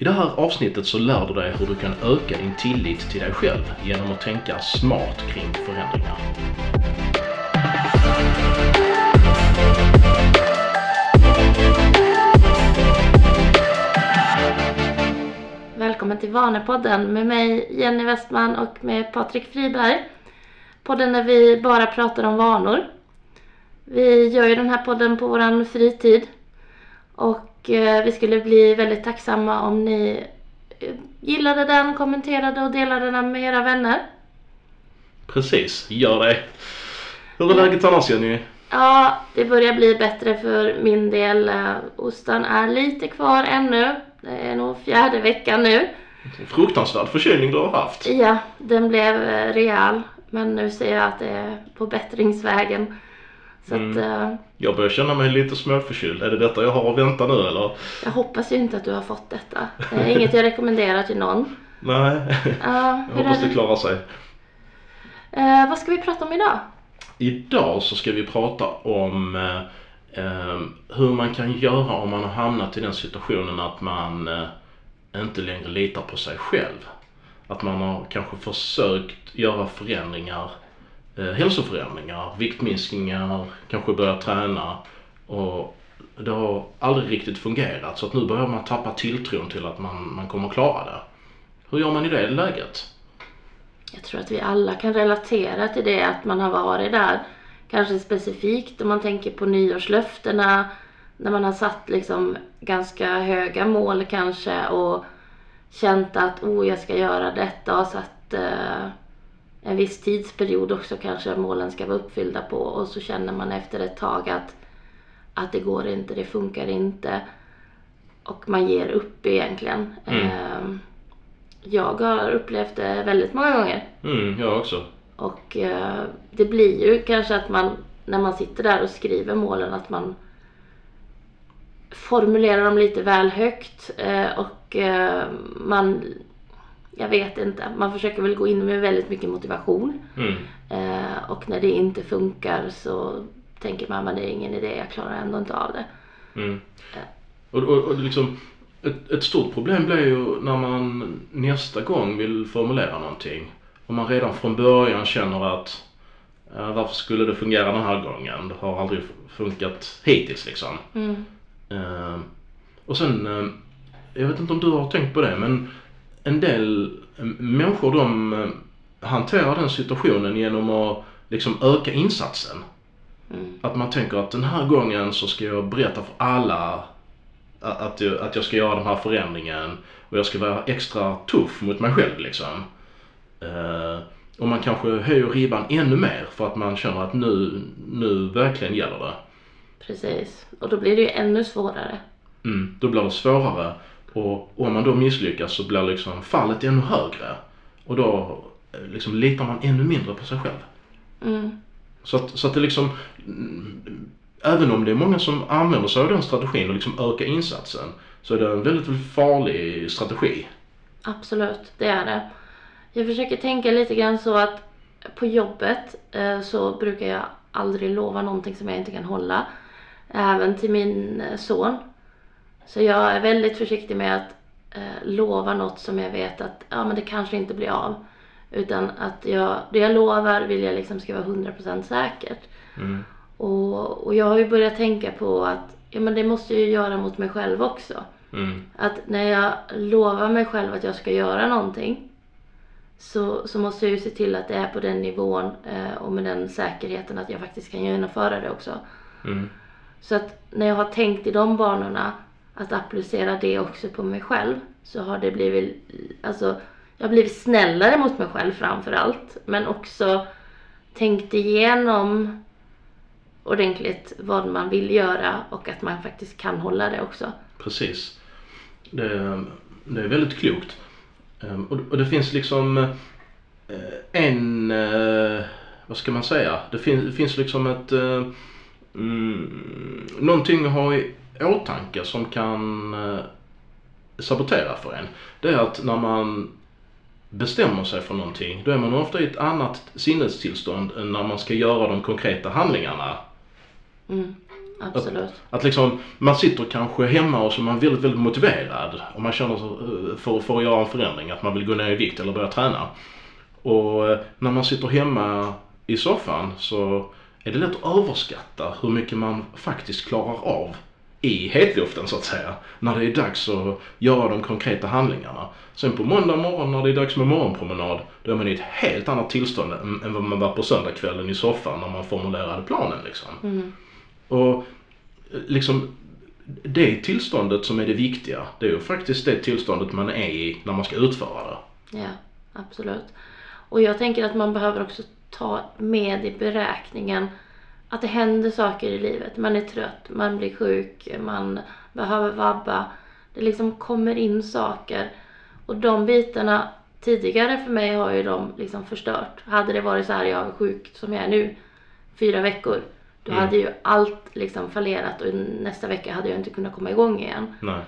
I det här avsnittet så lär du dig hur du kan öka din tillit till dig själv genom att tänka smart kring förändringar. Välkommen till Vanepodden med mig Jenny Westman och med Patrik Friberg. Podden där vi bara pratar om vanor. Vi gör ju den här podden på våran fritid. Och vi skulle bli väldigt tacksamma om ni eh, gillade den, kommenterade och delade den med era vänner. Precis, gör det. Hur är läget annars Jenny? Ja, det börjar bli bättre för min del. Eh, Ostan är lite kvar ännu. Det är nog fjärde veckan nu. Fruktansvärd förkylning du har haft. Ja, den blev eh, rejäl. Men nu ser jag att det är på bättringsvägen. Så att, eh, Jag börjar känna mig lite småförkyld. Är det detta jag har att vänta nu eller? jag hoppas ju inte att du har fått detta. Det är inget jag rekommenderar till någon. Nej, Ja, jag hoppas det klarar sig. Eh, vad ska vi prata om idag? Idag så ska vi prata om eh, hur man kan göra om man har hamnat i den situationen att man inte längre litar på sig själv. Att man har kanske försökt göra förändringar, Eh, hälsoförändringar, viktminskningar, kanske börja träna och det har aldrig riktigt fungerat så att nu börjar man tappa tilltron till att man, man kommer klara det. Hur gör man i det läget? Jag tror att vi alla kan relatera till det att man har varit där. Kanske specifikt om man tänker på nyårslöftena. När man har satt liksom ganska höga mål kanske och känt att oh, jag ska göra detta och satt eh, en viss tidsperiod också kanske målen ska vara uppfyllda på och så känner man efter ett tag att, att det går inte, det funkar inte. Och man ger upp egentligen. Mm. Ehm, jag har upplevt det väldigt många gånger. Mm, jag också. Och eh, det blir ju kanske att man när man sitter där och skriver målen att man formulerar dem lite väl högt eh, och eh, man, jag vet inte, man försöker väl gå in med väldigt mycket motivation. Mm. Eh, och när det inte funkar så tänker man att det är ingen idé, jag klarar ändå inte av det. Mm. Och, och, och liksom, ett, ett stort problem blir ju när man nästa gång vill formulera någonting och man redan från början känner att eh, varför skulle det fungera den här gången? Det har aldrig funkat hittills liksom. Mm. Eh, och sen, eh, jag vet inte om du har tänkt på det men en del eh, människor de eh, hanterar den situationen genom att liksom öka insatsen. Mm. Att man tänker att den här gången så ska jag berätta för alla att jag, att jag ska göra den här förändringen och jag ska vara extra tuff mot mig själv liksom. Eh, och man kanske höjer ribban ännu mer för att man känner att nu, nu verkligen gäller det. Precis, och då blir det ju ännu svårare. Mm, då blir det svårare och om man då misslyckas så blir liksom fallet ännu högre. Och då eh, liksom litar man ännu mindre på sig själv. Mm. Så att, så att det liksom, mm, även om det är många som använder sig av den strategin och liksom öka insatsen, så är det en väldigt, väldigt farlig strategi. Absolut, det är det. Jag försöker tänka lite grann så att på jobbet eh, så brukar jag aldrig lova någonting som jag inte kan hålla. Även till min eh, son. Så jag är väldigt försiktig med att eh, lova något som jag vet att ja, men det kanske inte blir av. Utan att jag, det jag lovar vill jag liksom ska vara 100% säkert. Mm. Och, och jag har ju börjat tänka på att ja, men det måste jag ju göra mot mig själv också. Mm. Att när jag lovar mig själv att jag ska göra någonting så, så måste jag ju se till att det är på den nivån eh, och med den säkerheten att jag faktiskt kan genomföra det också. Mm. Så att när jag har tänkt i de banorna att applicera det också på mig själv så har det blivit, alltså jag har blivit snällare mot mig själv framför allt. Men också tänkt igenom ordentligt vad man vill göra och att man faktiskt kan hålla det också. Precis. Det, det är väldigt klokt. Ehm, och, och det finns liksom eh, en, eh, vad ska man säga, det, fin, det finns liksom ett, eh, mm, någonting att ha i åtanke som kan eh, sabotera för en. Det är att när man bestämmer sig för någonting, då är man ofta i ett annat sinnestillstånd än när man ska göra de konkreta handlingarna. Mm. absolut. Att, att liksom, man sitter kanske hemma och så är man väldigt, väldigt motiverad och man känner sig, för, för att göra en förändring, att man vill gå ner i vikt eller börja träna. Och eh, när man sitter hemma i soffan så är det lätt att överskatta hur mycket man faktiskt klarar av i hetluften så att säga. När det är dags att göra de konkreta handlingarna. Sen på måndag morgon när det är dags med morgonpromenad, då är man i ett helt annat tillstånd än, än vad man var på söndagskvällen i soffan när man formulerade planen liksom. Mm. Och liksom det tillståndet som är det viktiga, det är ju faktiskt det tillståndet man är i när man ska utföra det. Ja, absolut. Och jag tänker att man behöver också ta med i beräkningen att det händer saker i livet. Man är trött, man blir sjuk, man behöver vabba. Det liksom kommer in saker. Och de bitarna tidigare för mig har ju de liksom förstört. Hade det varit så här jag är sjuk som jag är nu, fyra veckor. Då Mm. hade ju allt liksom fallerat och nästa vecka hade jag inte kunnat komma igång igen. Nej.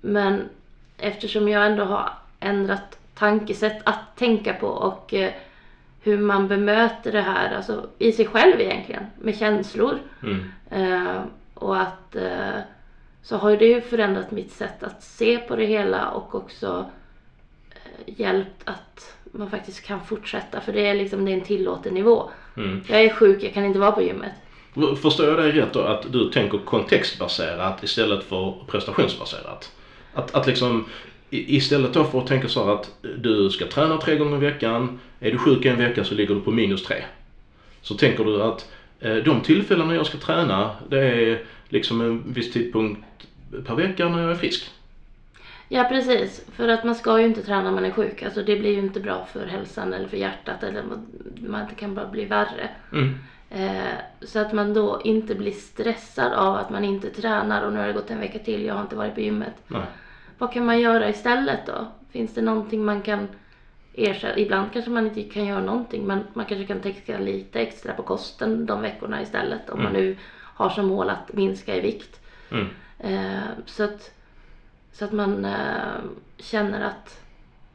Men eftersom jag ändå har ändrat tankesätt att tänka på och eh, hur man bemöter det här, alltså i sig själv egentligen, med känslor. Mm. Eh, och att eh, så har det ju förändrat mitt sätt att se på det hela och också eh, hjälpt att man faktiskt kan fortsätta för det är liksom det är en tillåten nivå. Mm. Jag är sjuk, jag kan inte vara på gymmet. Förstår jag dig rätt då att du tänker kontextbaserat istället för prestationsbaserat? Att, att liksom istället då för att tänka så här att du ska träna tre gånger i veckan, är du sjuk en vecka så ligger du på minus tre. Så tänker du att eh, de tillfällen när jag ska träna, det är liksom en viss tidpunkt per vecka när jag är frisk. Ja precis, för att man ska ju inte träna när man är sjuk. Alltså det blir ju inte bra för hälsan eller för hjärtat eller man kan bara bli värre. Mm. Eh, så att man då inte blir stressad av att man inte tränar och nu har det gått en vecka till, jag har inte varit på gymmet. Nej. Vad kan man göra istället då? Finns det någonting man kan ersätta? Ibland kanske man inte kan göra någonting men man kanske kan tänka lite extra på kosten de veckorna istället om man nu har som mål att minska i vikt. Mm. Eh, så, att, så att man eh, känner att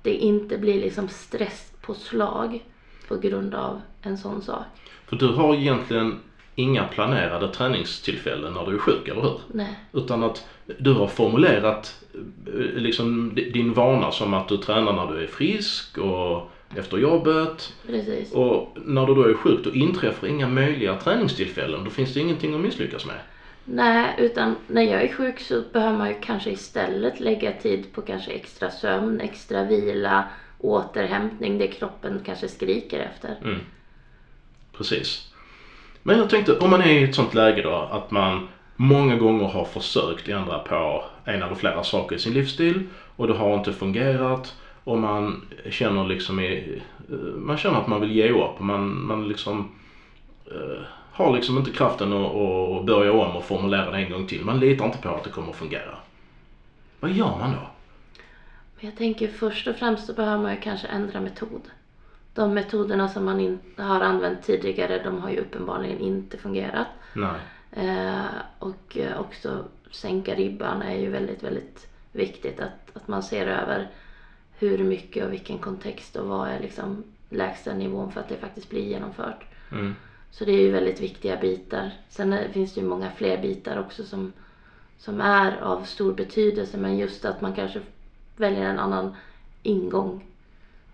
det inte blir liksom stresspåslag på grund av en sån sak. För du har egentligen inga planerade träningstillfällen när du är sjuk, eller hur? Nej, Utan att du har formulerat eh, liksom di- din vana som att du tränar när du är frisk och efter jobbet. precis. Och när du då är sjuk då inträffar inga möjliga träningstillfällen. Då finns det ingenting att misslyckas med. Nej, utan när jag är sjuk så behöver man ju kanske istället lägga tid på kanske extra sömn, extra vila, återhämtning, det kroppen kanske skriker efter. Mm. Precis. Men jag tänkte, om man är i ett sånt läge då att man många gånger har försökt ändra på en eller flera saker i sin livsstil och det har inte fungerat och man känner liksom i, eh, man känner att man vill ge upp man, man liksom uh, har liksom inte kraften att, att börja om och formulera det en gång till. Man litar inte på att det kommer att fungera. Vad gör man då? Jag tänker först och främst så behöver man ju kanske ändra metod. De metoderna som man inte har använt tidigare, de har ju uppenbarligen inte fungerat. Eh, och eh, också sänka ribban är ju väldigt, väldigt viktigt. Att, att man ser över hur mycket och vilken kontext och vad är liksom lägsta nivån för att det faktiskt blir genomfört. Mm. Så det är ju väldigt viktiga bitar. Sen finns det ju många fler bitar också som, som är av stor betydelse. Men just att man kanske väljer en annan ingång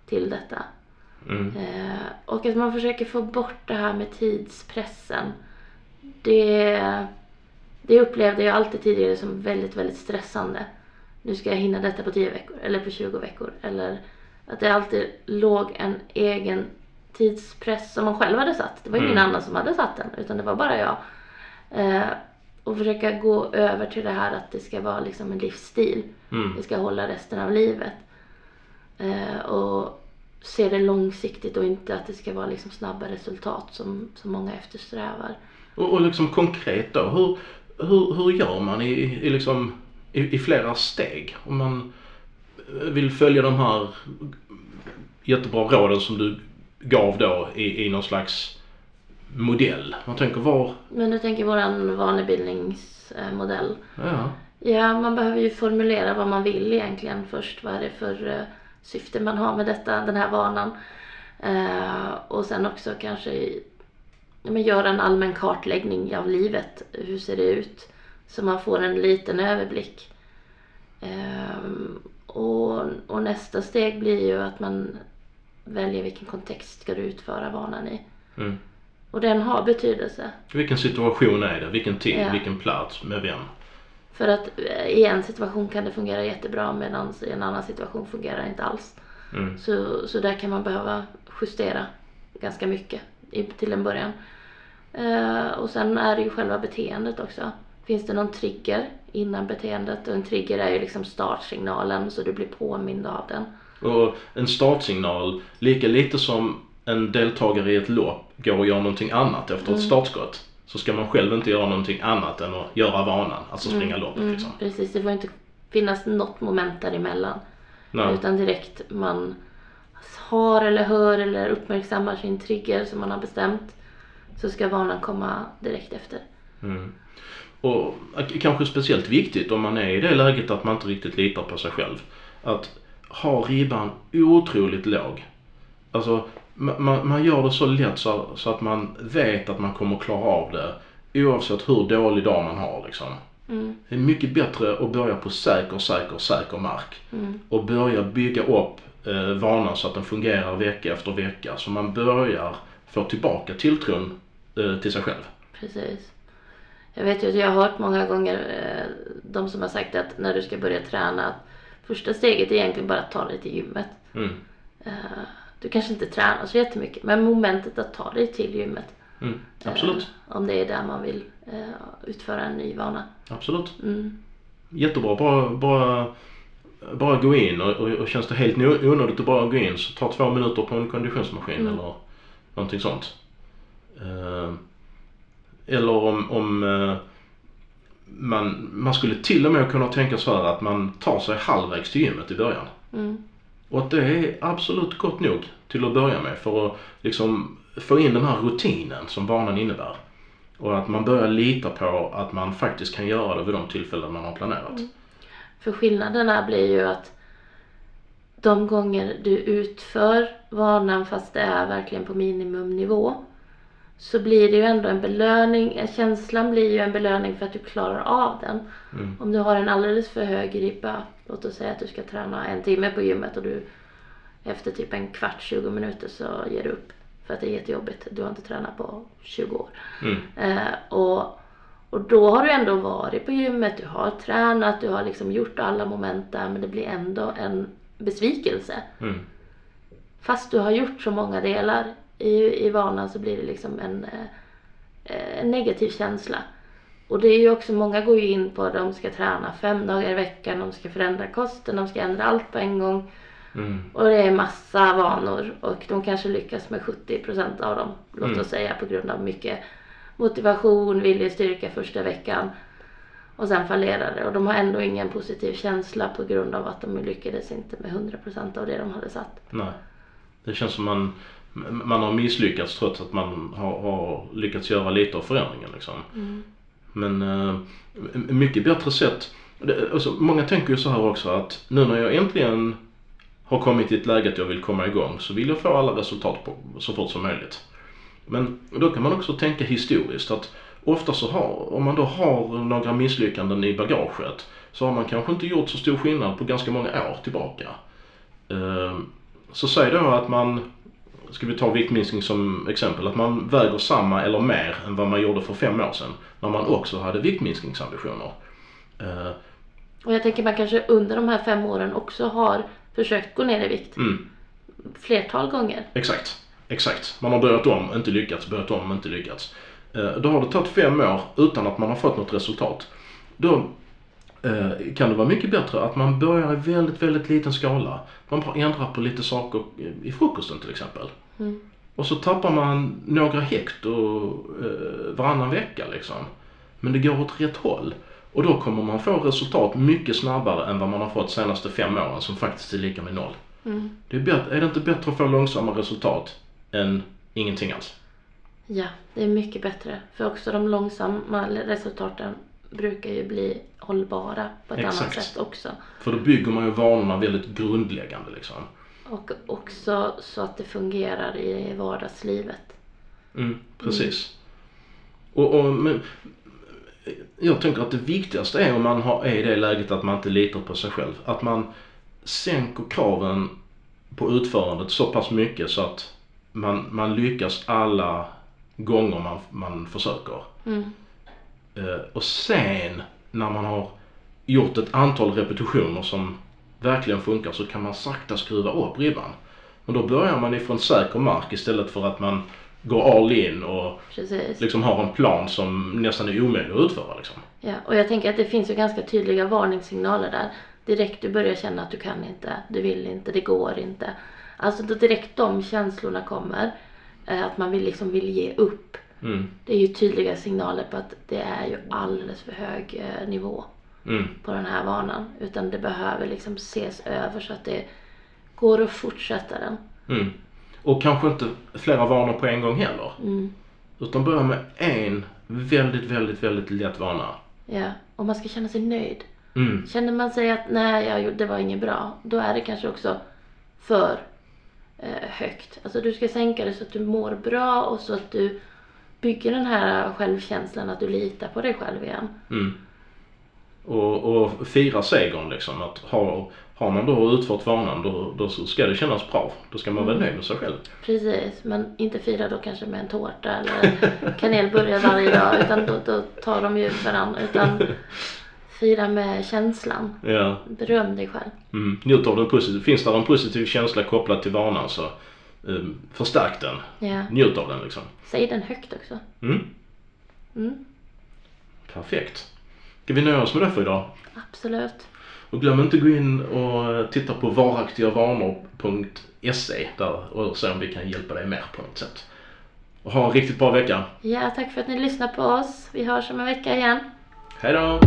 till detta. Mm. Eh, och att man försöker få bort det här med tidspressen. Det, det upplevde jag alltid tidigare som väldigt, väldigt stressande. Nu ska jag hinna detta på 10 veckor eller på 20 veckor. Eller att det alltid låg en egen tidspress som man själv hade satt. Det var ingen Mm. annan som hade satt den utan det var bara jag. Eh, och försöka gå över till det här att det ska vara liksom en livsstil. Mm. Det ska hålla resten av livet. Eh, och se det långsiktigt och inte att det ska vara liksom snabba resultat som, som många eftersträvar. Och, och liksom konkret då, hur, hur, hur gör man i, i, liksom, i, i flera steg? Om man vill följa de här jättebra råden som du gav då i, i någon slags modell. Man tänker var, Men du tänker våran vanebildningsmodell. ja, Ja, man behöver ju formulera vad man vill egentligen först. Vad är det för eh, syfte man har med detta, den här vanan. Eh, och sen också kanske ja, men göra en allmän kartläggning av livet. Hur ser det ut? Så man får en liten överblick. Ehm, och, och nästa steg blir ju att man väljer vilken kontext ska du utföra vanan i. Mm. Och den har betydelse. Vilken situation är det? Vilken tid? Ja. Vilken plats? Med vem? För att eh, i en situation kan det fungera jättebra medan i en annan situation fungerar det inte alls. Mm. Så, så där kan man behöva justera ganska mycket i, till en början. Eh, och sen är det ju själva beteendet också. Finns det någon trigger innan beteendet? Och en trigger är ju liksom startsignalen så du blir påmind av den. Och en startsignal, lika lite som en deltagare i ett lopp går och gör någonting annat efter ett startskott. Så ska man själv inte göra någonting annat än att göra vanan, alltså springa loppet Mm, liksom. precis, det får inte finnas något moment däremellan. Nej. Utan direkt man har eller hör eller uppmärksammar sin trigger som man har bestämt så ska vanan komma direkt efter. Mm. Och kanske speciellt viktigt om man är i det läget att man inte riktigt litar på sig själv. Att ha ribban otroligt låg. Alltså man, man gör det så lätt så, så att man vet att man kommer klara av det oavsett hur dålig dag man har liksom. Mm, Det är mycket bättre att börja på säker, säker, säker mark. mm, Och börja bygga upp eh, vanan så att den fungerar vecka efter vecka. Så man börjar få tillbaka tilltron eh, till sig själv. precis. Jag vet ju att jag har hört många gånger eh, de som har sagt att när du ska börja träna att första steget är egentligen bara att ta dig till gymmet. Mm. Eh, du kanske inte tränar så jättemycket men momentet att ta dig till gymmet. Mm. Absolut. Eh, om det är där man vill eh, utföra en ny vana. Absolut. Mm. Jättebra. Bara, bara, bara gå in och, och, och känns det helt onödigt att bara gå in så ta två minuter på en konditionsmaskin Mm. eller någonting sånt. Eh, eller om, om eh, man, man skulle till och med kunna tänka så här att man tar sig halvvägs till gymmet i början. Mm. Och att det är absolut gott nog till att börja med för att liksom få in den här rutinen som vanan innebär. Och att man börjar lita på att man faktiskt kan göra det vid de tillfällen man har planerat. För skillnaderna blir ju att de gånger du utför vanan fast det är verkligen på minimumnivå så blir det ju ändå en belöning. Känslan blir ju en belöning för att du klarar av den. Mm. Om du har en alldeles för hög ribba, låt oss säga att du ska träna en timme på gymmet och du efter typ en kvart, 20 minuter så ger du upp. För att det är jättejobbigt. Du har inte tränat på 20 år. Mm. Eh, och, och då har du ändå varit på gymmet, du har tränat, du har liksom gjort alla moment där men det blir ändå en besvikelse. Mm. Fast du har gjort så många delar i, i vanan så blir det liksom en, eh, en negativ känsla. Och det är ju också, många går ju in på att de ska träna fem dagar i veckan, de ska förändra kosten, de ska ändra allt på en gång. Mm. Och det är massa vanor och de kanske lyckas med 70% av dem. Låt Mm. oss säga på grund av mycket motivation, viljestyrka första veckan. Och sen fallerar det och de har ändå ingen positiv känsla på grund av att de lyckades inte med 100% av det de hade satt. Nej. Det känns som man, man har misslyckats trots att man har, har lyckats göra lite av förändringen liksom. Men eh, mycket bättre sätt. Det, alltså, många tänker ju så här också att nu när jag äntligen har kommit till ett läge att jag vill komma igång så vill jag få alla resultat på, så fort som möjligt. Men då kan man också tänka historiskt att ofta så har, om man då har några misslyckanden i bagaget så har man kanske inte gjort så stor skillnad på ganska många år tillbaka. Eh, så säg då att man, ska vi ta viktminskning som exempel, att man väger samma eller mer än vad man gjorde för fem år sedan när man också hade viktminskningsambitioner. Eh, Och jag tänker man kanske under de här fem åren också har försökt gå ner i vikt Mm, flertal gånger. exakt, exakt. Man har börjat om, inte lyckats, börjat om, inte lyckats. Eh, Då har det tagit fem år utan att man har fått något resultat. Då kan det vara mycket bättre att man börjar i väldigt, väldigt liten skala. Man bara ändrar på lite saker i frukosten till exempel. Mm. Och så tappar man några hekto eh, varannan vecka liksom. Men det går åt rätt håll. Och då kommer man få resultat mycket snabbare än vad man har fått senaste fem åren som faktiskt är lika med noll. Mm. Det är, bättre, är det inte bättre att få långsamma resultat än ingenting alls? Ja, det är mycket bättre. För också de långsamma resultaten brukar ju bli hållbara på ett annat Exakt. sätt också. För då bygger man ju vanorna väldigt grundläggande liksom. Och också så att det fungerar i vardagslivet. Mm, precis. Och, och, men, jag tänker att det viktigaste är om man har, är i det läget att man inte litar på sig själv. Att man sänker kraven på utförandet så pass mycket så att man, man lyckas alla gånger man, man försöker. Mm. Eh, och sen när man har gjort ett antal repetitioner som verkligen funkar så kan man sakta skruva upp ribban. Men då börjar man ifrån säker mark istället för att man går all in och Precis. liksom har en plan som nästan är omöjlig att utföra liksom. Ja, och jag tänker att det finns ju ganska tydliga varningssignaler där. Direkt du börjar känna att du kan inte, du vill inte, det går inte. Alltså direkt de känslorna kommer, eh, att man vill liksom vill ge upp. Mm. Det är ju tydliga signaler på att det är ju alldeles för hög eh, nivå Mm. på den här vanan. Utan det behöver liksom ses över så att det går att fortsätta den. Mm. Och kanske inte flera vanor på en gång heller. Mm. Utan börja med en väldigt, väldigt, väldigt lätt vana. Ja, och man ska känna sig nöjd. Mm. Känner man sig att nej, jag det var inget bra, då är det kanske också för eh, högt. Alltså du ska sänka det så att du mår bra och så att du bygger den här självkänslan att du litar på dig själv igen. Mm. Och, och fira segern liksom. Att ha, har man då utfört vanan då, då ska det kännas bra. Då ska man vara nöjd med sig själv. Precis, men inte fira då kanske med en tårta eller kanelbullar varje dag utan då, då tar de ju varandra. Utan fira med känslan. Ja. Beröm dig själv. Mm. Njut av den positiva. Finns det en positiv känsla kopplad till vanan så um, förstärk den. Ja. Njut av den liksom. Säg den högt också. Mm. Mm, Perfekt. Ska vi nöja oss med det för idag? absolut. Och glöm inte att gå in och titta på varaktigavanor.se där och se om vi kan hjälpa dig mer på något sätt. Och ha en riktigt bra vecka. Ja, tack för att ni lyssnar på oss. Vi hörs om en vecka igen. Hej då!